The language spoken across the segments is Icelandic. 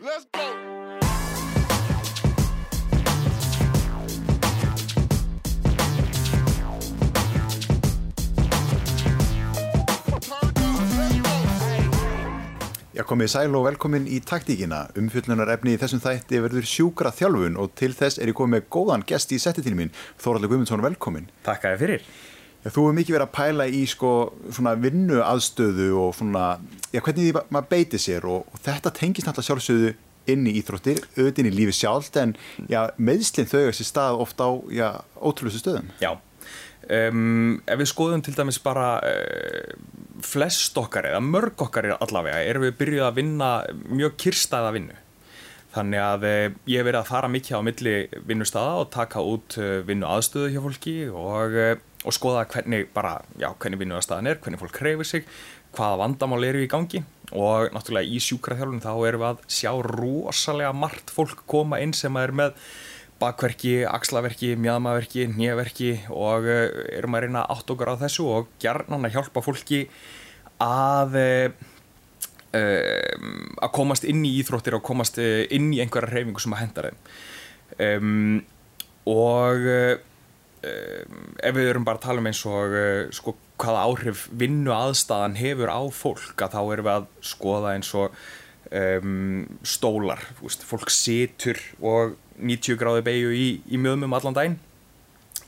Let's go. Já, komið sæl og velkomin í taktíkina. Umfjöllunar efni í þessum þætti verður sjúkra þjálfun og til þess er ég komið með góðan gest í settitínu mín. Þóraldur Guðmundsson, velkomin. Takk að þið fyrir. Já, þú hefur mikið verið að pæla í sko vinnu aðstöðu og svona, já, hvernig því maður beiti sér og, og þetta tengist náttúrulega sjálfsögðu inn í íþróttir, auðvitað inn í lífi sjálft en já, meðslinn þau er sér stað ofta á, ótrúlustu stöðum. Já, um, ef við skoðum til dæmis bara uh, flest okkar eða mörg okkar allavega, erum við byrjuð að vinna mjög kyrstaða vinnu. Þannig að uh, ég hef verið að fara mikið á milli vinnustada og taka út uh, vinnu aðstöðu hjá fólki og, og skoða hvernig bara, já, hvernig vinnuastaðan er, hvernig fólk hreyfir sig, hvaða vandamál eru í gangi. Og náttúrulega í sjúkraþjálfum þá erum við að sjá rosalega margt fólk koma inn sem er með bakverki, axlaverki, mjadmaverki, nýjaverki og erum að reyna átt okkur á þessu og gerðan að hjálpa fólki að, um, að komast inn í íþróttir og komast inn í einhverja hreyfingu sem að henda þeim. Um, og ef við erum bara að tala um eins og sko hvaða áhrif vinnu aðstæðan hefur á fólk að þá erum við að skoða eins og um, stólar, veist, fólk situr og 90 gráði beigju í, í mjöðmum allan daginn.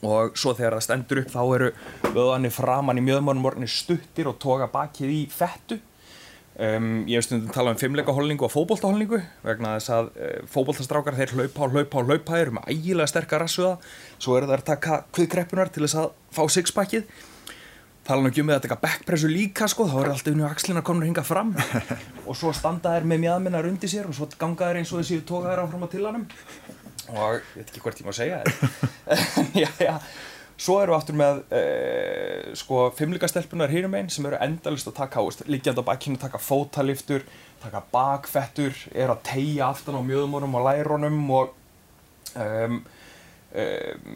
Og svo þegar það stendur upp þá eru vöðanir framann í mjöðmörnum orðinni stuttir og toga bakið í fettu um, ég hef stundum talað um fimmleikahólningu og fókbóltahólningu vegna þess að uh, fókbóltastrákar þeir hlaupa og hlaupa og hlaupa þeir eru með ægilega sterkar rassuða svo eru það að taka kviðkreppunar til þess að fá sixpackið. Tala nú ekki um að taka backpressu líka sko, þá er alltaf unni á axlina konur hingað fram. Og svo standa þær með mjöðminnar undir sér og svo ganga þær eins og þessi tóka þær áfram á tillanum og ég veit ekki hvert ég má segja en já, já, svo eru við aftur með uh, sko fimmlíkastelpunar hýrum einn sem eru endalist að taka ást, líkjand á bakkinu, taka fótaliftur taka bakfettur, er að tegja aftan á mjöðmónum og læronum og um, um,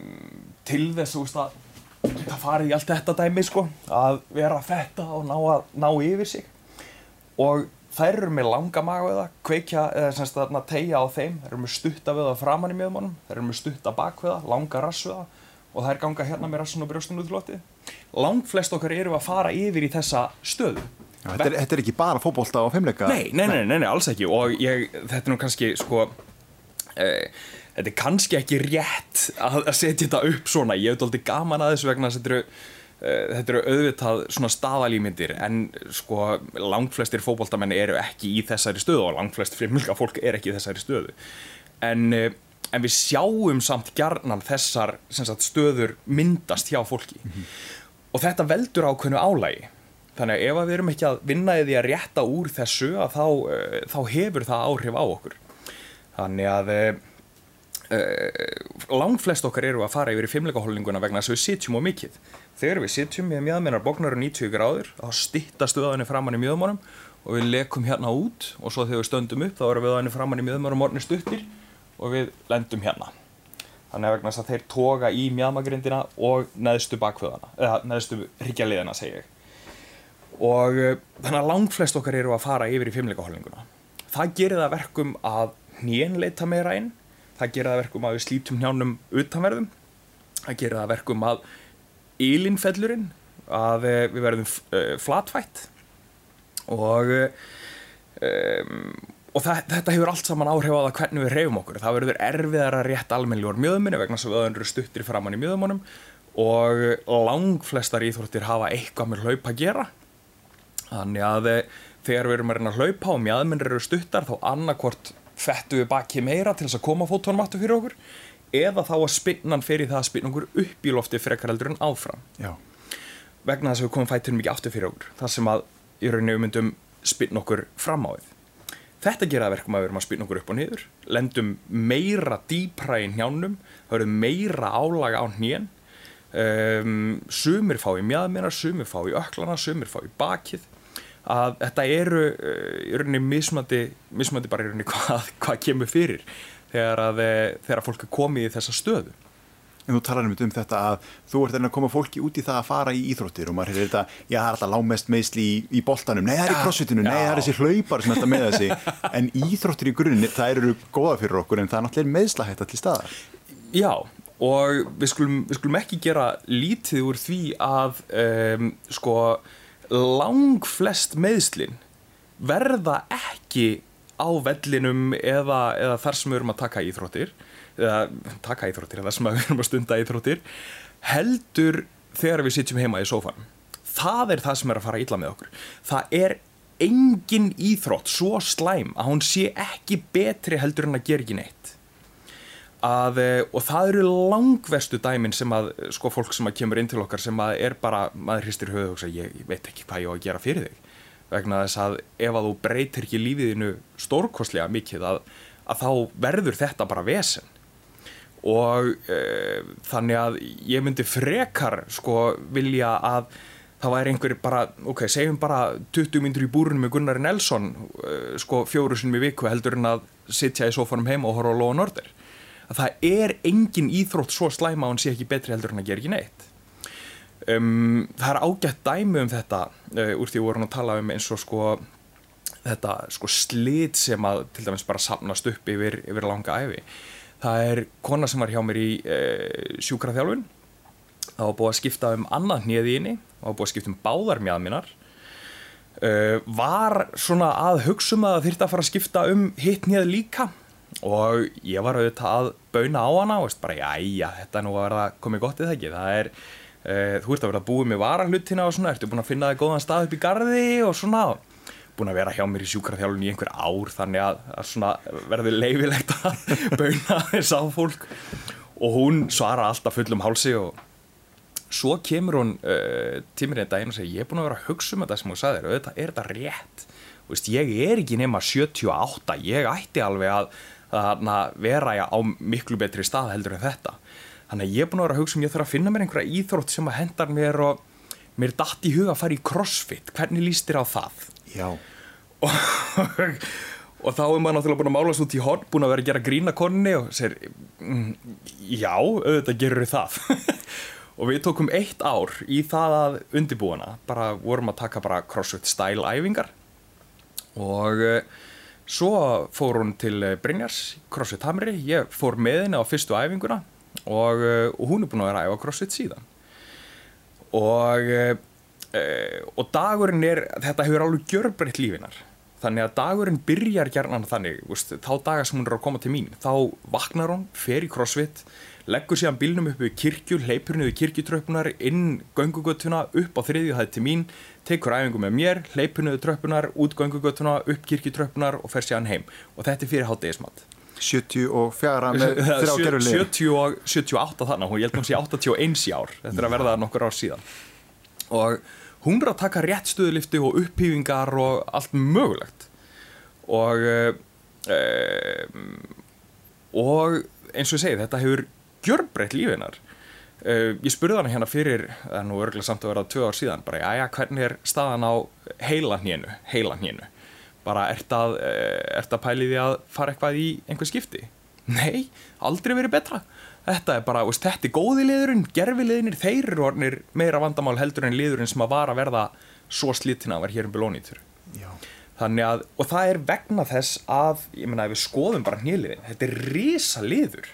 til þess að geta farið í allt þetta dæmi sko að vera fetta og ná, að, ná yfir sig. Og þær eru með langa magveða kveikja eða semst að tegja á þeim. Þær eru með stutta veða framann í miðmannum þær eru með stutta bakveða, langa rassveða og þær ganga hérna með rassun og brjóstun útlóti lang flest okkar eru að fara yfir í þessa stöðu. Já, þetta, er, þetta er ekki bara fókbólta og fimmleika nei nei, nei, nei, nei, alls ekki. Og ég, þetta er nú kannski sko eh, þetta er kannski ekki rétt að, að setja þetta upp svona. Ég hef doldið gaman að þessu vegna þetta eru, uh, þetta eru auðvitað svona staðalýmyndir en sko langflestir fókbóltamenni eru ekki í þessari stöðu og langflest frimulga fólk er ekki í þessari stöðu. En, uh, en við sjáum samt gjarnan þessar sagt, stöður myndast hjá fólki. Mm -hmm. og þetta veldur ákveðnu álægi þannig að ef við erum ekki að vinna í því að rétta úr þessu að þá, uh, þá hefur það áhrif á okkur. Þannig að Uh, langt flest okkar eru að fara yfir í fimmleikahólninguna vegna þess að við sitjum á mikið. Þegar við sitjum með mjöðmennar bóknar og 90 gráður þá stýtta stöðanir framann í mjöðmónum og við lekum hérna út og svo þegar við stöndum upp þá erum við aðeins framann í mjöðmónum orðinir stuttir og við lendum hérna. Þannig að vegna þess að þeir toga í mjöðmagrindina og neðstu bakvöðana eða neðstu hryggjarliðina segi ég. Og uh, þannig að langt flest okkar eru að fara yfir í fimmleikahólninguna það gerir það verkum að hnénleita meira inn það gera það verkum að við slítum hjánum utanverðum það gera það verkum að ílinfellurinn að við verðum uh, flatfætt. Og um, og það, þetta hefur allt saman áhrif á það hvernig við reyfum okkur. Það verður erfiðar að rétta almennilegur mjöðminni vegna sem við öðrum stuttir framann í mjöðmannum og langflestar íþróttir hafa eitthvað með hlaup að gera. Þannig að þegar við erum að reyna að hlaupa og mjöðminnir eru stuttar þá annarkvort fettu við baki meira til þess að koma fótónum aftur fyrir okkur eða þá að spinnan fyrir það að spinna okkur upp í lofti frekar heldur en áfram. Já. vegna þess að við komum fættunum ekki aftur fyrir okkur. Þar sem að í rauninu myndum spinna okkur fram á við þetta gera það verkum að við erum að spinna okkur upp og niður lendum meira dýpra í njánum verður meira álaga á njén um, sumir fá í mjadmina sumir fá í öklana, sumir fá í bakið. Að þetta eru í rauninni mismandi, mismandi bara í rauninni hvað, hvað kemur fyrir þegar að þegar fólk er komið í þessa stöðu En þú talar um þetta að þú ert að koma fólki út í það að fara í íþróttir og maður hefur þetta, já það er alltaf lámest meðsli í, í boltanum, nei það er í crossfitinu, nei það er þessi hlaupar sem þetta með þessi, en íþróttir í grunni það eru góða fyrir okkur en það er náttúrulega meðslahætt allir staðar. Já og við skulum, við skulum ekki gera lítið úr því að um, sko lang flest meðslin verða ekki á vellinum eða, eða þar sem við erum að taka íþróttir eða taka íþróttir eða sem við erum að stunda íþróttir heldur þegar við sitjum heima í sófan það er það sem er að fara illa með okkur. Það er engin íþrótt svo slæm að hún sé ekki betri heldur en að gera ekki neitt. Að, eh, og það eru langvestu dæmin sem að sko fólk sem að kemur inn til okkar sem að er bara, maður hristir höfu og segja ég, ég veit ekki hvað ég á að gera fyrir þig. Vegna þess að ef að þú breytir ekki lífiðinu stórkoslega mikið að, að þá verður þetta bara vesen og e, þannig að ég myndi frekar sko vilja að það væri einhver bara, ok, segjum bara 20 myndur í búrunum með Gunnar Nelson e, sko fjóru sinum í viku heldur en að sitja í sofanum heim og horfa á Lóa Norder að það er engin íþrótt svo slæma og hann sé ekki betri heldur en að gera ekki neitt. Um, það er ágætt dæmi um þetta uh, úr því að vorum að tala um eins og sko þetta sko slit sem að til dæmis bara sapnast upp yfir, yfir langa æfi það er kona sem var hjá mér í uh, sjúkraþjálfun. Það var búið að skipta um annað nýði inni það var búið að skipta um báðar mjöðminar uh, var svona að hugsa um að það þurfti að fara að skipta um hitt nýði líka. Og ég var auðvitað að bauna á hana og veist bara já, já, þetta er nú að verða komið gott í það ekki? Það er, uh, þú ert að verða búið með varahlutina og svona, ertu búin að finna það góðan stað upp í gardi og svona búin að vera hjá mér í sjúkraþjálun í einhver ár þannig að, að verði leifilegt að bauna þess á fólk. Og hún svara alltaf fullum hálsi og svo kemur hún uh, tímir einn daginn og segir ég er búin að vera að hugsa um þetta sem hún sagði þér, er þetta rétt. Veist, ég er ekki nema 78 ég ætti alveg að að vera á miklu betri stað heldur en þetta. Þannig að ég er búin að vera að hugsa um ég þarf að finna mér einhverja íþrótt sem að hendar mér og mér dætt í huga að fara í crossfit. Hvernig líst þér á það? Já. Og, og þá er maður náttúrulega búin að mála svo í horn búin að vera að gera grína konni og segir mm, já, auðvitað gerur það. Og við tókum eitt ár í það að undibúana bara vorum að taka bara crossfit style æfingar. Og Svo fór hún til eh, Brynjars, CrossFit Hamri, ég fór með henni á fyrstu æfinguna og, eh, og hún er búin að vera að æfa CrossFit síðan. Og, e, og dagurinn er, þetta hefur alveg gjörbreytt lífinar. Þannig að dagurinn byrjar gerðan þannig, veist, þá dagar sem hún er að koma til mín, þá vaknar hún, fer í CrossFit, leggur síðan bílnum upp við kirkju, leipur henni við kirkjutröpunar, inn göngugötuna, upp á þriðju hæði til mín, tekur æfingu með mér, leipur henni við tröpunar, út göngugötuna, upp kirkjutröpunar og fer síðan heim. Og þetta er fyrir háttegismat. 74 með þrjágerulegi. 70 og 78 þannig, hún held hún sé 81 í ár, þetta er að verða nokkur ár síðan. Og hún er að taka rétt stöðlifti og upphýfingar og allt mögulegt. Og, e, og eins og ég segi, þetta hefur gjörbreytt lífinar uh, ég spurði hann hérna fyrir það er nú örgulega samt að vera tvö ár síðan bara, já, já, hvernig er staðan á heilanhénu heilanhénu bara, ert að, ert að pæli því að fara eitthvað í einhver skipti? Nei, aldrei verið betra þetta er bara, veist, þetta er góði liðurinn gerfi liðinir, þeir eru ornir meira vandamál heldur en liðurinn sem að vara að verða svo slittina að vera hér um belónítur þannig að, og það er vegna þess að, ég menna, ef við skoðum bara hnýliðin, þetta er risa liður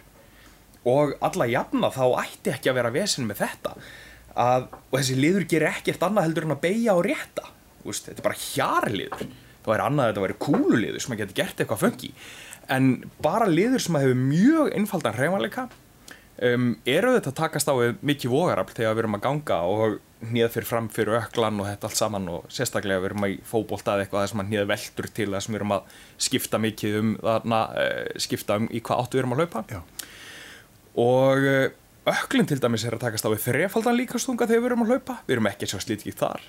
og alla jafna þá ætti ekki að vera vesin með þetta að, og þessi liður gerir ekkert annað heldur en að beigja og rétta. Úst, þetta er bara hjarliður. Þá er annað að þetta væri kúluliður sem að geta gert eitthvað fengi en bara liður sem að hefur mjög einfaldan hreifanleika um, eru þetta að takast á mikið vogarafl þegar við erum að ganga og nýða fyrir fram fyrir öklan og þetta allt saman og sérstaklega við erum að fókbólta eða eitthvað þess að nýða veldur til þess að við erum að skipta mikið um þarna, uh, skipta um í hvað áttu við erum að hlaupa. Já. Og eh, öklinn til dæmis er að takast á við þrefaldan líkastunga þegar við erum að hlaupa. Við erum ekki svo slítið þar.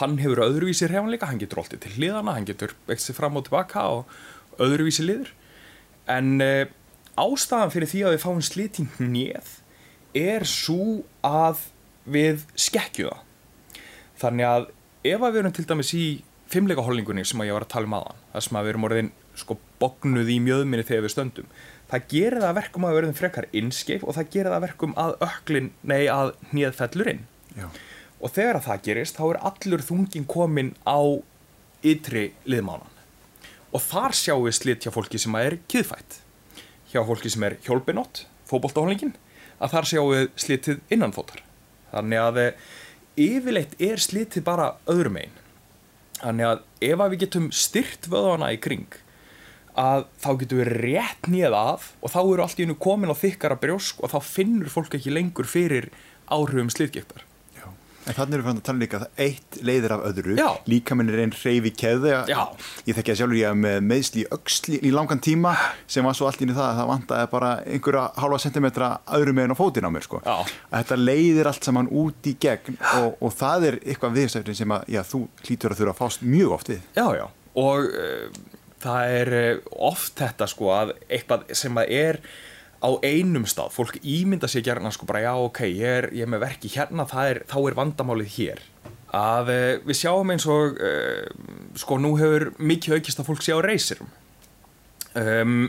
Hann hefur öðruvísi hrefanleika, hann getur alltaf til hliðana, hann getur vextið fram og tilbaka og öðruvísi liður. En e, ástæðan fyrir því að við fáum slíting nýð er svo að við skekkjuða þannig að ef að við erum til dæmis í fimmleika holningunni sem að ég var að tala um aðan þar sem að við erum orðin sko bognuð í mjöðminni þegar við stöndum það gerir það að verkum að við verðum frekar innskeip og það gerir það að verkum að öklin, nei að hnið fellur inn. Já. og þegar að það gerist þá er allur þungin komin á ytri liðmánan og þar sjáum við slitt hjá fólki sem er kiðfætt hjá fólki sem er hjólpinott fótboltahólingin að þar sjáum við slitið innanfótar þannig að eh, yfirleitt er slitið bara öðrum einn þannig að ef að við getum styrt vöðana í kring að þá getum við rétt nýjað af og þá eru allt í hennu komin á þykkara brjósk og þá finnur fólk ekki lengur fyrir áhrifum slitgektar. En þannig erum við fann að tala líka að eitt leiðir af öðru, Já. líka minn er einn hreyfi keði, Já. ég þekki að sjálfur ég hef með meðsli í öxli í langan tíma sem var svo allt inn í það að það vantaði bara einhverja hálfa sentimetra öðru meginn á fótinn á mér sko. Þetta leiðir allt saman út í gegn og, og það er eitthvað viðstæfnin sem að já, þú hlýtur að þurfa að fást mjög oft við. Já, já, og uh, það er uh, oft þetta sko að eitthvað sem að er á einum stað, fólk ímynda sér gerna sko bara já ok, ég er, ég er með verki hérna, er, þá er vandamálið hér. Að uh, við sjáum eins og uh, sko nú hefur mikið aukist að fólk sé á reysirum um,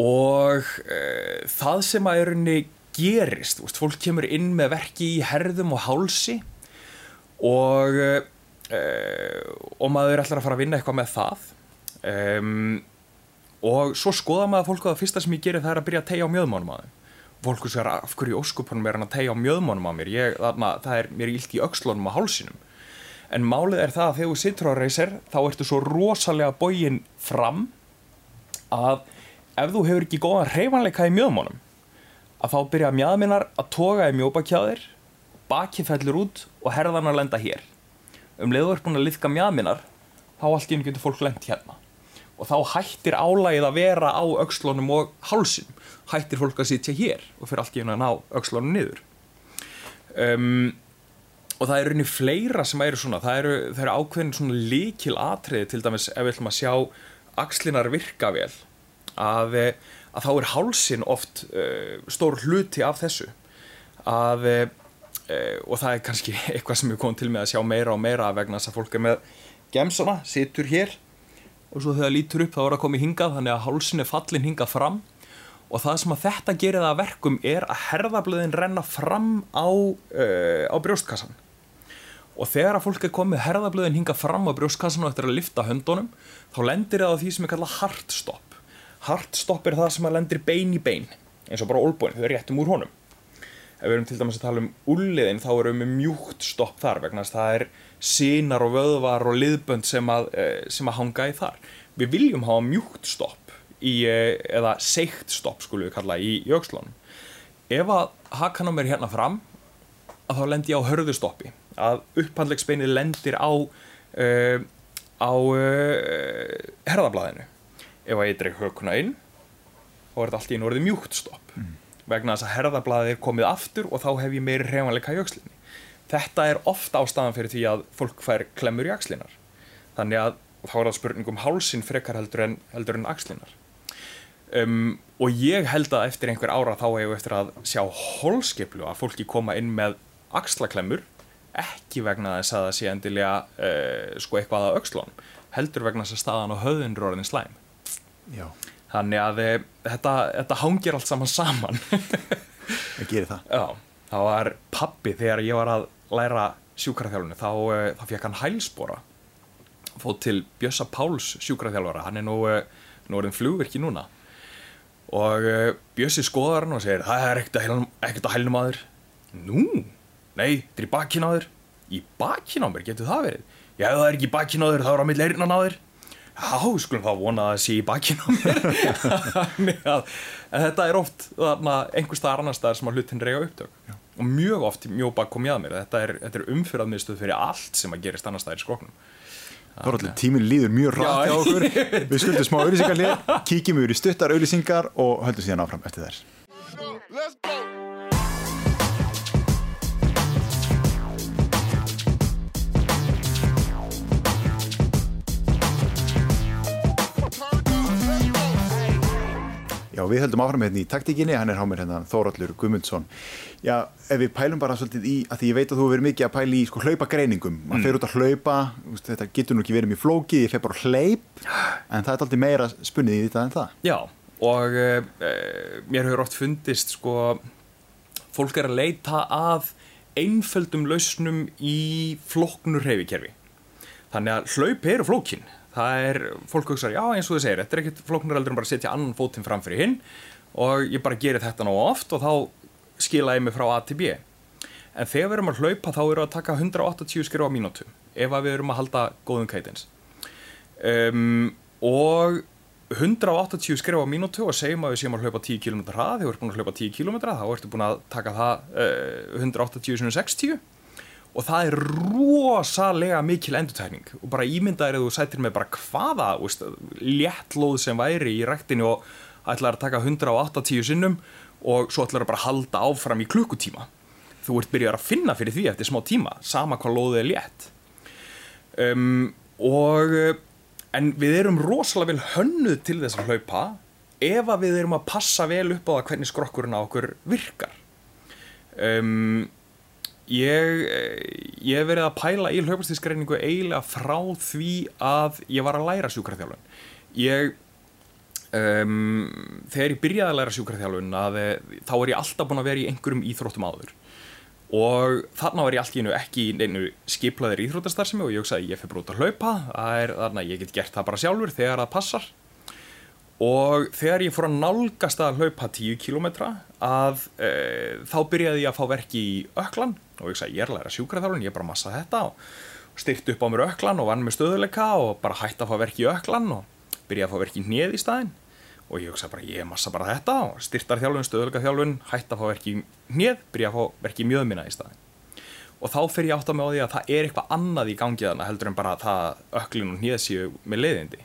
og uh, það sem að erunni gerist, veist, fólk kemur inn með verki í herðum og hálsi og uh, og maður ætlar að fara að vinna eitthvað með það. Um, og svo skoða maður fólk að það fyrsta sem ég gerir það er að byrja að tegja á mjöðmánum að þeim. Fólk sér af hverju óskupunum er hann að tegja á mjöðmánum að mér? Ég, þarna, það er mér illt í öxlunum og hálsinum. En málið er það að þegar þú sittur á reysir þá ertu svo rosalega bógin fram að ef þú hefur ekki góðan reyfanleika í mjöðmánum að þá byrja mjöðminnar að toga í mjóbakjáðir bakið fellur út og herðarnar lenda hér. Um leiðu er búin að liðka mjöðminnar þá allt í henni getur fólk lent hérna og þá hættir álægið að vera á öxlunum og hálsinum. Hættir fólk að sitja hér og fyrir allt henni að ná öxlunum niður. Um, og það eru henni fleira sem eru svona. Það eru, það eru ákveðin svona líkil atriði til dæmis ef við ætlum að sjá axlinar virka vel að, eh, að þá er hálsin oft uh, stór hluti af þessu. Að uh, og það er kannski eitthvað sem við komum til með að sjá meira og meira vegna þess að fólk er með gemsona, situr hér og svo þegar það lítur upp þá er að koma í hingað þannig að hálsin er fallin hingað fram. Og það sem að þetta gerir það að verkum er að herðablöðin renna fram á, uh, á brjóstkassan og þegar að fólk er komið herðablöðin hinga fram á brjóstkassan og eftir að lifta höndunum þá lendir það á því sem er kallað heartstop heartstop er það sem að lendir bein í bein eins og bara olbúin, þau réttum úr honum ef við erum til dæmis að tala um úrliðin þá erum við mjúkt stopp þar vegna þess að það er sínar og vöðvar og liðbönd sem að, eh, sem að hanga í þar. Við viljum hafa mjúkt stopp í, eh, eða seikt stopp skulum við kalla í jökslunum. Ef að hakanum er hérna fram að þá lendir ég á hörðustoppi að upphandlegsbeinið lendir á uh, á uh, herðablaðinu. Ef að ég dreg hökuna inn þá er þetta allt í einu orðið mjúkt stopp. Mm. Vegna þess að herðablaðið er komið aftur og þá hef ég meiri hrefanleika í aukslinni þetta er ofta ástæðan fyrir því að fólk fær klemmur í axlinar þannig að þá er það spurningum hálsin frekar heldur en, heldur en axlinar um, og ég held að eftir einhver ára þá hefur eftir að sjá holskiplu að fólki koma inn með axlaklemmur ekki vegna þess að það sé endilega uh, sko eitthvað að aukslón heldur vegna þess að staðan á höðun er orðin slæm. Já, þannig að e, þetta, þetta hangir allt saman saman. Það gerir það. Já, það var pappi þegar ég var að læra sjúkraþjálfunni þá, e, þá fekk hann hælspora. Fótt til Bjössa Páls sjúkraþjálfara. Hann er nú, e, nú orðin flugvirki núna. Og Bjössi skoðar hann og segir það er ekkert að hælnum, ekkert að hælnum aður nú, nei, þetta er í þér. Í mér, getur það verið? Já, það er ekki í þér, þá er á á þér já, skulum þá vona að það sé í bakinn á mér. En þetta er oft þarna, einhver staðar annar staðar sem að hlutin reyja upptök. Já. og mjög oft mjög bak kom ég að mér þetta er, þetta er umfyrðaðmiðstöð fyrir allt sem að gerist annar staðar í skoknum Það er allir tíminn líður mjög rætt hjá okkur. Við skuldum smá auðlýsingar hér Kíkjum yfir í stuttar auðlýsingar og höldum síðan áfram eftir þess Já, við höldum áfram hérna í taktíkinni, hann er há mér hérna Þórallur Guðmundsson. Já, ef við pælum bara svolítið í, að því ég veit að þú verið mikið að pæla í sko hlaupagreiningum, maður mm. fer út að hlaupa, þetta getur nú ekki verið mjög flókið, ég fer bara hleyp, en það er alltaf meira spunnið í þetta en það. Já, og uh, mér hefur oft fundist sko fólk er að leita að einföldum lausnum í flóknur reyfikerfi þannig að hlaup eru flókin það er, fólk hugsaður, já eins og þið segir þetta er ekkert flóknur eldur en bara setja annan fótinn fram fyrir hinn og ég bara gerir þetta ná oft og þá skila ég mig frá A til B. En þegar við erum að hlaupa þá erum við að taka 180 skrifa á mínútu ef við erum að halda góðum kætins um, og 180 skrifa á mínútu og segjum að við séum að hlaupa 10 km hrað, þegar við erum búin að hlaupa 10 km þá ertu búin að taka það uh, 180 60 og það er rosalega mikil endurtækning og bara ímyndaðir að þú sætir með bara hvaða veist, léttlóð sem væri í ræktinu og ætlar að taka 180 sinnum og svo ætlar að bara halda áfram í klukkutíma. Þú ert byrjað að finna fyrir því eftir smá tíma sama hvað lóðið er létt. Um, og en við erum rosalega vel hönnuð til þess að hlaupa ef að við erum að passa vel upp á það hvernig skrokkurinn á okkur virkar. Um, ég ég hef verið að pæla í hlaupastíðskreiningu eiginlega frá því að ég var að læra sjúkraþjálfun. Ég um, þegar ég byrjaði að læra sjúkraþjálfun að, þá er ég alltaf búin að vera í einhverjum íþróttum áður. Og þarna var ég allt í einu ekki í einu skiplaðir íþrótastarfsemi og ég hugsaði ég fyrir brútt að hlaupa er, þarna ég get gert það bara sjálfur þegar það passar. Og þegar ég fór að nálgast að hlaupa 10 km að e, þá byrjaði ég að fá verki í öklan og ég hugsaði ég er að læra sjúkraþjálfun, ég er bara að massa þetta. Og styrti upp á mér öklan og vann með stöðuleika og bara hætti að fá verki í öklan og byrjaði að fá verki í hnið í staðin og ég hugsa bara ég massa bara þetta. Og styrtar þjálfun, stöðuleika þjálfun hætti að fá verki í hnið, byrja að fá verki í mjöðminna í staðin og þá fer ég átt að með á því að það er eitthvað annað í gangi þarna heldur en bara það öklin og hnið séu með leiðindi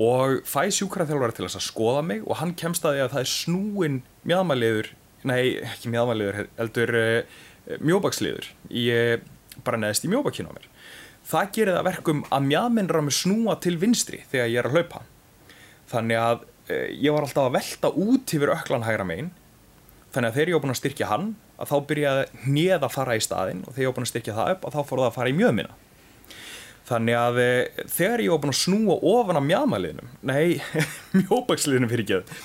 og fæ sjúkraþjálfari til þess að skoða mig og hann kemst að því að það er snúin mjöðmæliður, nei ekki mjöðmæliður heldur uh, mjóbaksliður uh, bara neðist í mjóbakinu á mér. Það gerir það verkum að mjöðmennra með snúa til vinstri þegar ég er að hlaupa. Þannig að uh, ég var alltaf að velta út yfir öklan hægra megin. Þannig að þegar ég var búin að styrkja hann að þá byrjaði hnið að fara í staðin og þegar ég var búin að styrkja það upp að þá fór það að fara í mjöðmina þannig að þegar ég var búin að snúa ofan á mjöðmæliðnum nei, mjóbaksliðnum fyrir ekki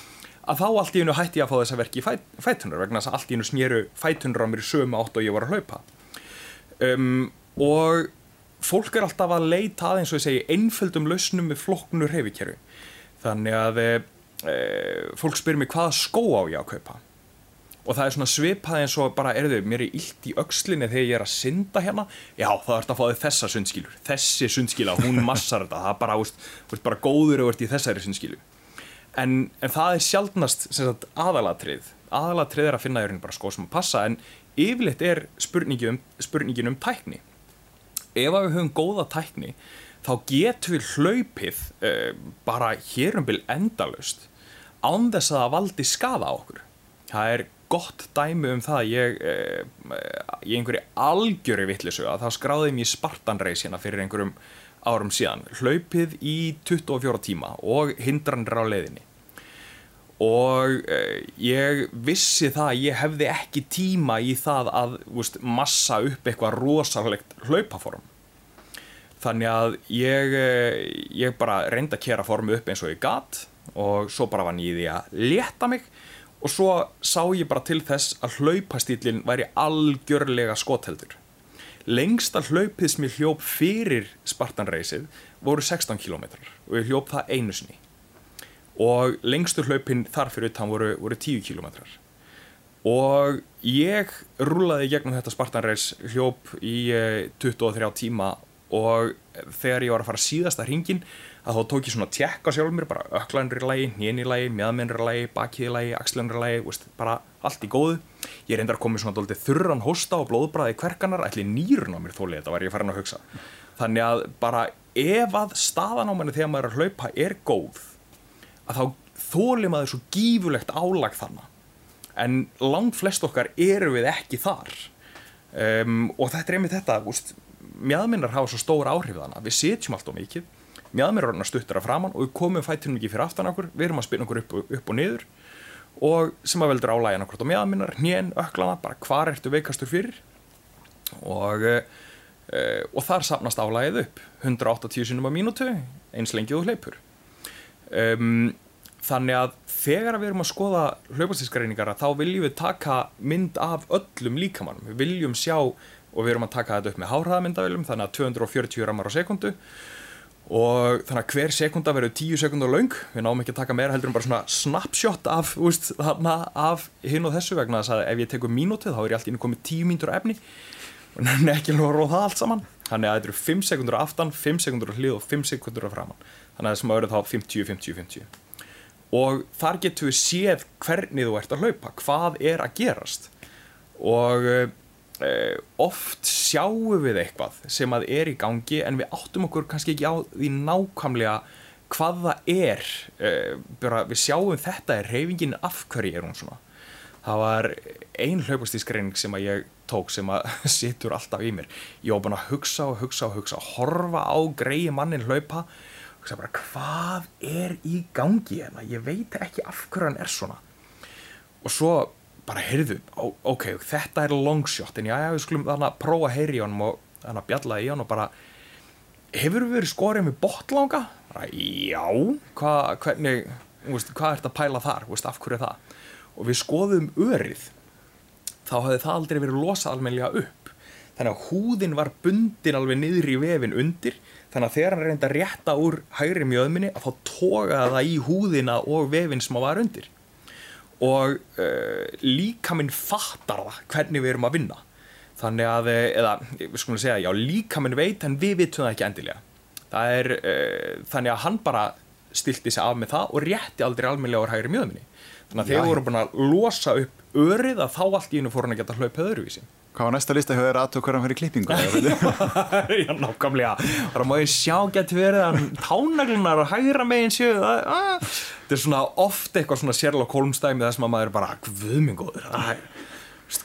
að þá allt í hennu hætti ég að fá þess að verki í fæt, fætunar vegna þess að allt í hennu snýru fætunar á mér í sömu átt og ég var að hlaupa. Um, og fólk er alltaf að leita að eins og ég segi einföldum lausnum með flokknur hefikerfi þannig að e, fólk spyrir mig hvaða skó á ég að kaupa og það er svona svipað eins og bara, erðu, mér er illt í aukslinni þegar ég er að synda hérna. Já, þá ert að fá þig þessa sundskílur þessi sundskíla, hún massar þetta. Það er bara, veist, veist, bara góður og ert í þessari sundskílu. En, en það er sjálfnast sagt, aðalatrið aðalatrið er að finna bara skó sem að passa en yfirleitt er spurningin um, spurningin um tækni. Ef að við höfum góða tækni þá getum við hlaupið uh, bara hérumbil endalust án þess að það valdi skada á okkur. Það er gott dæmi um það ég, ég einhverju algjöri vittlisu að þá skráði mér Spartanreisina fyrir einhverjum árum síðan. Hlaupið í 24 tíma og hindranir á leiðinni. Og uh, ég vissi það að ég hefði ekki tíma í það að veist, massa upp eitthvað rosalegt hlaupaform. Þannig að ég, ég bara reynda að kera formu upp eins og ég gatt og svo bara var nýði að leta mig og svo sá ég bara til þess að hlaupastýlinn væri algjörlega skotheldur lengsta hlaupið sem ég hljóp fyrir Spartanreysið voru 16 km og ég hljóp það einu sinni. Og lengstu hlaupin þarfir utan voru, voru 10 km og ég rúlaði gegnum þetta Spartanreys hljóp í 23 tíma og þegar ég var að fara síðasta hringin að þá tók ég svona tjekk á sjálfur mér bara öklanri lagi, nýjeni lagi, meðmennri lagi bakiði lagi, axlenri lagi, veist, bara allt í góðu. Ég reyndar að koma svona doldið þurran hosta og blóðbræði kverkanar ætli nýrun á mér þólið, þetta var ég farin að hugsa. Þannig að bara ef að staðan á manni þegar maður er að hlaupa er góð að þá þólið maður svo gífulegt álag þannig en langt flest okkar eru við ekki þar. Um, og þetta er einmitt þetta, veist mjöðminnar hafa svo stór áhrif þannig að við setjum allt og mikið mjöðminnar stuttur að framann og við komum fættunum ekki fyrir aftan okkur við erum að spilna okkur upp, upp og niður. Og sem að veldur álægin okkur á mjöðminnar hnén, öklana, bara hvar ertu veikastur fyrir. Og, e, og þar sapnast álægið upp 180 sinum á mínútu eins lengið og hleypur. Um, þannig að þegar við erum að skoða hlaupastískreiningar þá viljum við taka mynd af öllum líkamannum, við viljum sjá og við erum að taka þetta upp með hárhæðamyndavilum þannig að 240 rammar á sekundu og þannig að hver sekunda verður 10 sekundar laung, við náum ekki að taka meira heldur en bara svona snapshot af, úst, þarna, af hinn og þessu vegna þess að ef ég tekur mínútið þá er ég alltaf inn og komið 10 mínútur efni og nefnir ekki að róða það allt saman. Þannig að þetta eru 5 sekundur aftan, 5 sekundur á hlið og 5 sekundur á framann þannig að þessum að verður þá 50, 50, 50 og þar getur við séð hvernig þú ert að hlaupa, hvað er að gerast. Og uh, oft sjáum við eitthvað sem að er í gangi en við áttum okkur kannski ekki á því nákvæmlega hvað það er. Uh, bara við sjáum þetta er reyfingin af hverju er hún svona? Það var ein hlaupastískreining sem að ég tók sem að situr alltaf í mér. Ég var bara að hugsa og hugsa og hugsa horfa á greiði mannin hlaupa hugsa bara hvað er í gangi hérna, ég veit ekki af hverju hann er svona. Og svo bara heyrðu, ok, þetta er long shot en já, já, við skulum þannig að prófa að heyri í honum og þannig að bjalla í hann og bara hefur við verið skorið með botlanga? Já, hva, hvernig veist, hvað ert að pæla þar, veist, af hverju það? Og við skoðum örið þá hafði það aldrei verið losað almenlega upp. Þannig að húðin var bundin alveg niður í vefin undir. Þannig að þegar hann reynda að rétta úr hægri mjöðminni að þá tókaða það í húðina og vefin sem að var undir og uh, líka minn fattar það hvernig við erum að vinna. Þannig að, eh, eða við skulum segja já, líka minn veit en við vitum það ekki endilega. Það er uh, þannig að hann bara stilti sig af með það og rétti aldrei almennilega á hægri mjöðminni. Þannig að þegar við vorum búin að losa upp örið að þá allt í hennu fór hann að geta hlaupið öðruvísi Hvað var næsta lista hjá þér aðtöku hverjum fyrir klippingu? Já, nákvæmlega. Það má ég sjá getur verið að tánaglunar og hægra meginn séu. Þetta er svona oft eitthvað svona sérlega kolumstæmi þess að maður er bara, hvað minn góður,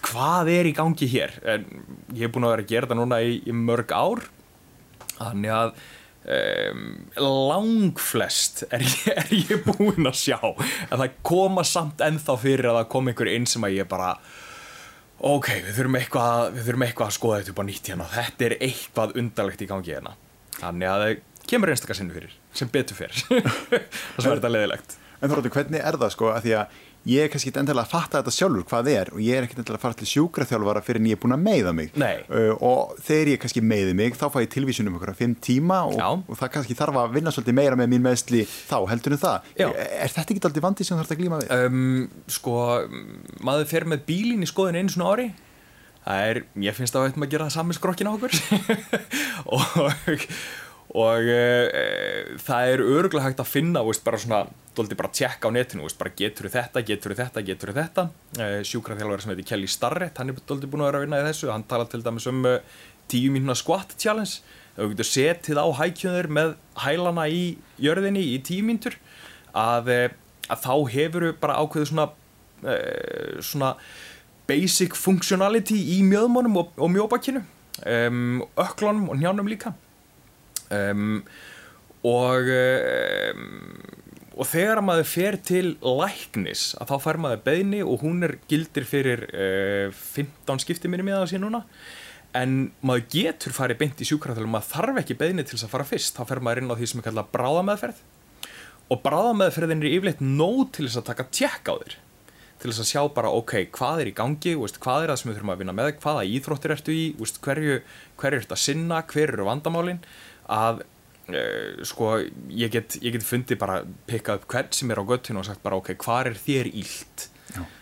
hvað er í gangi hér? En ég hef búin að vera að gera þetta núna í, í mörg ár, þannig að um, langflest er ég, er ég búin að sjá. En það koma samt ennþá fyrir að það kom einhver inn sem að ég bara ok, við þurfum eitthvað, við þurfum eitthvað að skoða þetta upp á nýtt hérna, þetta er eitthvað undarlegt í gangi hérna. Þannig að það kemur einstakar sinni fyrir, sem betur fyrir það sem er þetta leðilegt En þú ráttu, hvernig er það sko, að því að ég er kannski ekki endilega að fatta þetta sjálfur hvað er og ég er ekki endilega að fara til sjúkraþjálfara fyrir en ég er búin að meiða mig. Uh, og þegar ég kannski meiði mig þá fæ ég tilvísunum okkur að fimm tíma og, og það kannski þarf að vinna svolítið meira með mín meðsli þá, heldur en það. Já. er þetta ekki alltaf vandi sem þú þarfst að glíma við? Um, sko, maður fer með bílin í skoðin einu svona ári. Það er, ég finnst að við ættum að gera það sami skrokkin á okkur. Og og e, það er öruglega hægt að finna veist, bara svona, doldi bara að tjekka á netinu veist, bara getur þetta, getur þetta, getur þetta. E, sjúkraþjálfur sem heitir Kelly Starrett hann er doldi búin að vera að vinna í þessu. Hann tala til dæmis um 10 mínuna squat challenge. Þú getur setið á hækjöður með hælana í jörðinni í 10 mínútur að, að þá hefur bara ákveðu svona e, svona basic functionality í mjöðmónum og, og mjóbakinu um, öklunum og njánum líka. Um, og um, og þegar maður fer til læknis að þá fær maður beðni og hún er gildir fyrir uh, 15 skipti minni með það síðan núna. En maður getur farið beint í sjúkræðalum maður þarf ekki beðni til þess að fara fyrst. Þá fer maður inn á því sem er kallað bráðameðferð. Og bráðameðferðin er yfirleitt nóg til þess að taka tjekk á þér. Til þess að sjá bara ok, hvað er í gangi veist, hvað er það sem við þurfum að vinna með, hvaða íþróttir ertu í veist, hverju, hverju ertu að sinna, hver eru vandamálinn að sko ég get, ég get fundið bara pikkað upp hvern sem er á göttinu og sagt bara ok, hvað er þér ílt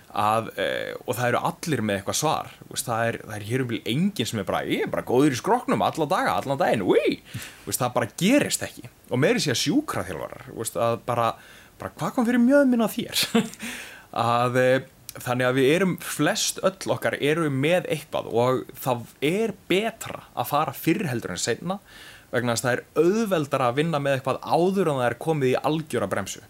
að, uh, og það eru allir með eitthvað svar. Veist, það er, það er hér um vilja enginn sem er bara ég er bara góður í skroknum alla daga, allan daginn veist, það bara gerist ekki. Og meiri sé að sjúkra þjálfarar að bara, bara hvað kom fyrir mjöðminn á þér? Að uh, þannig að við erum flest öll okkar við með eitthvað og það er betra að fara fyrrheldur en senna vegna þess að það er auðveldar að vinna með eitthvað áður en það er komið í algjöra bremsu.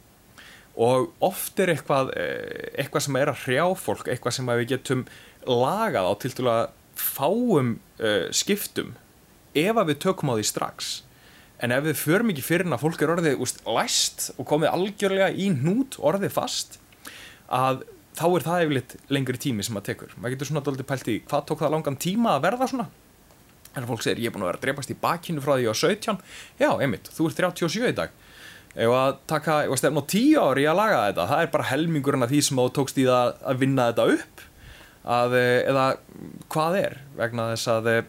Og oft er eitthvað, eh, eitthvað sem er að hrjá fólk, eitthvað sem við getum lagað á til til að fáum uh, skiptum ef að við tökum á því strax. En ef við förum ekki fyrir en að fólk er orðið úst, læst og komið algjörlega í nút orðið fast að þá er það yfirleitt lengri tími sem að tekur. Maður getur svona doldið pælt í hvað tók það langan tíma að verða svona en fólk segir ég er búin að vera að drepast í bakinu frá því á 17 já, einmitt, þú ert 37 í dag. Ef að taka, ef að stefna á tíu ári í að laga þetta, það er bara helmingurinn af því sem þú tókst í það að vinna þetta upp. Að, eh, eða hvað er? Vegna þess að eh,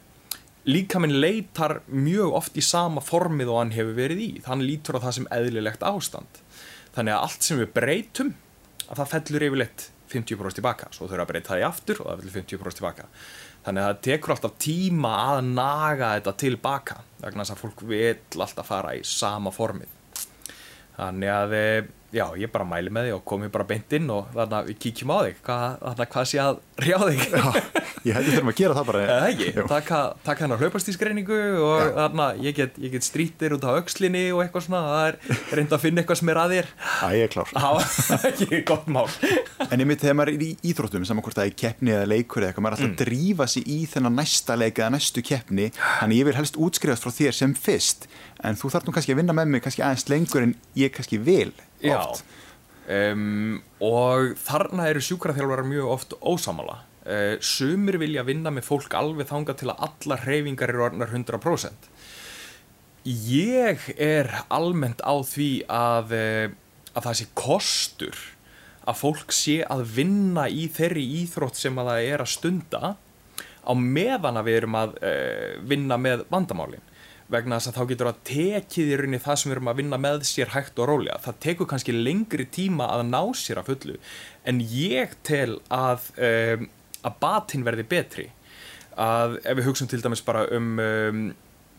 líka minn leitar mjög oft í sama formið og hann hefur verið í. Þannig lítur á það sem eðlilegt ástand. Þannig að allt sem við breytum að það fellur yfirleitt 50% tilbaka svo þurfa að breyta það í aftur og það fellur 50% tilbaka þannig að það tekur alltaf tíma að naga þetta tilbaka vegna þess að fólk vil alltaf fara í sama formið. Þannig að eh, já, ég bara mæli með því og komi bara beint inn og þannig að við kíkjum á þig. Hvað, þannig að hvað sé að rjá þig? Já, ég hætti þurfum að gera það bara. Eða ekki, taka, taka hennar hlaupastísgreiningu og Já. þannig að ég get, ég get strítir út á aukslinni og eitthvað svona það er reynd að finna eitthvað sem er að þér. Ég er klár. Það var ekki gott mál. En einmitt þegar maður er í íþróttum saman hvort það er keppni eða leikur eða eitthvað, maður er alltaf að drífa sig í þennan næsta leik eða næstu keppni, þannig ég vil helst útskrifast frá þér sem fyrst, en þú þarf nú kannski að vinna með mig kannski aðeins lengur en ég kannski vil Já, oft. um, og þarna eru sjúkraþjálfarar mjög oft ósamála. Uh, sumir vilja vinna með fólk alveg þanga til að alla hreyfingar eru orðnar 100%. Ég er almennt á því að, uh, að það sé kostur að fólk sé að vinna í þeirri íþrótt sem að það er að stunda á meðan að við erum að uh, vinna með vandamálin vegna þess að þá getur að tekið í rauninni það sem við erum að vinna með sér hægt og rólega. Það tekur kannski lengri tíma að ná sér að fullu en ég tel að, um, að batinn verði betri. Að ef við hugsaum til dæmis bara um, um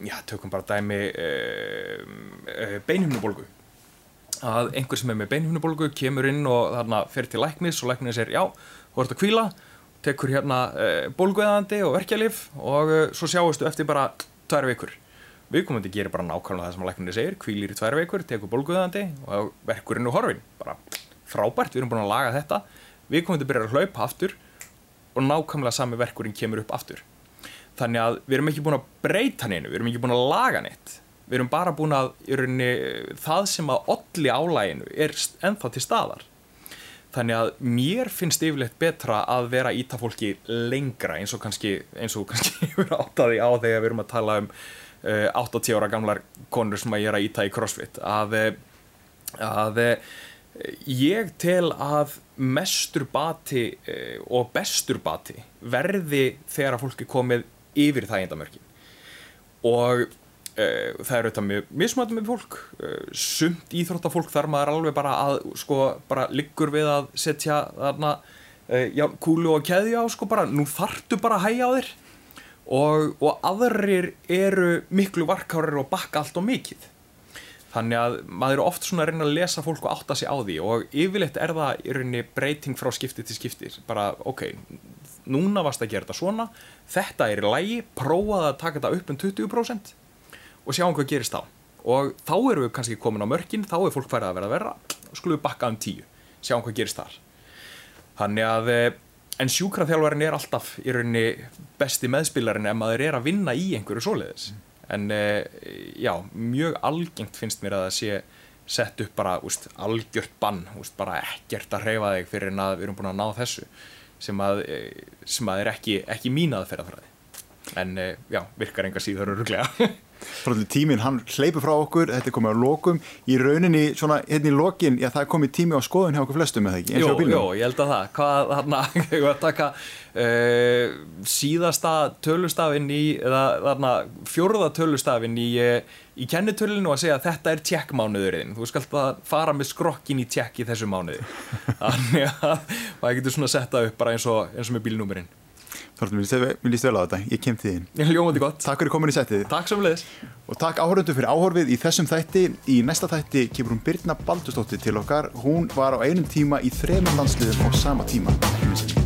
já, tökum bara dæmi um, uh, beinhimnubólgu. Að einhver sem er með beinhimnubólgu kemur inn og þarna fer til læknis og læknis er já, þú ert að kvíla, tekur hérna uh, bólguðandi og verkjalif og uh, svo sjáustu eftir bara tvær vikur viðkomandi gerir bara nákvæmlega það sem læknirni segir kvílir í tvær veikur, tekur bólguðandi og verkurinn er horfin, bara frábært við erum búin að laga þetta viðkomandi byrjar að hlaupa aftur og nákvæmlega sami verkurinn kemur upp aftur. Þannig að við erum ekki búin að breyta hann einu, við erum ekki búin að laga neitt. Við erum bara búin að rauninni, það sem að olli álæginu er ennþá til staðar. Þannig að mér finnst yfirleitt betra að vera íta fólki lengra eins og kannski eins og kannski við áttaði á þegar við erum að tala um uh, 80 ára gamlar konur sem að ég er að íta í crossfit. Að, að ég tel að mestur bati uh, og bestur bati verði þegar að fólki komið yfir þægindamörkin. Og Uh, það eru þetta mjög mismættum með fólk. Uh, sumt íþróttafólk þar maður alveg bara að sko bara liggur við að setja þarna uh, já, kúlu og keðja á sko bara nú þartu bara að hæja á þér. Og, og aðrir eru miklu varkárir og bakka allt og mikið þannig að maður eru oft svona að reyna að lesa fólk og átta sig á því og yfirleitt er það í rauninni breyting frá skipti til skipti. Bara ok, núna varst að gera þetta svona þetta er í lægi, prófaði að taka þetta upp um 20% og sjáum hvað gerist þá. Og þá erum við kannski komin á mörkin þá er fólk færið að vera að vera skulum við bakka um tíu sjáum hvað gerist þar. Þannig að en sjúkraþjálfarin er alltaf í rauninni besti meðspilarinn ef maður er að vinna í einhverju svoleiðis en já, mjög algengt finnst mér að það sé sett upp bara úst, algjört bann úst, bara ekkert að hreyfa þig fyrir en að við erum búin að ná þessu sem að, sem að er ekki, ekki mín aðferðafræði en já, virkar enga síður öruglega tíminn, hann hleypur frá okkur, þetta er komið á lokum. Í rauninni, svona, hérna í lokin já, það er komið tími á skoðun hjá okkur flestum eða ekki, eins og á Jó, bílnum? jó, ég held að það. Hvað, þarna, ég var að taka uh, síðasta tölustafinn í, eða þarna fjórða tölustafinn í, uh, í kennitölinu og að segja að þetta er tjekkmánuðurinn. Þú skalt að fara með skrokkin í tjekk í þessu mánuði. Þannig að það getur svona setta upp bara eins og, eins og með bílnúmerinn Þorlum, mér líst vel á þetta, ég kem Ég hljómaði gott, Takk fyrir komin í settið. Takk sem leðis og takk áhörundu fyrir áhorfið í þessum þætti. Í næsta þætti kemur hún Birna Baldurstóttir til okkar. Hún var á einum tíma í þremur landsliðum á sama tíma. Því.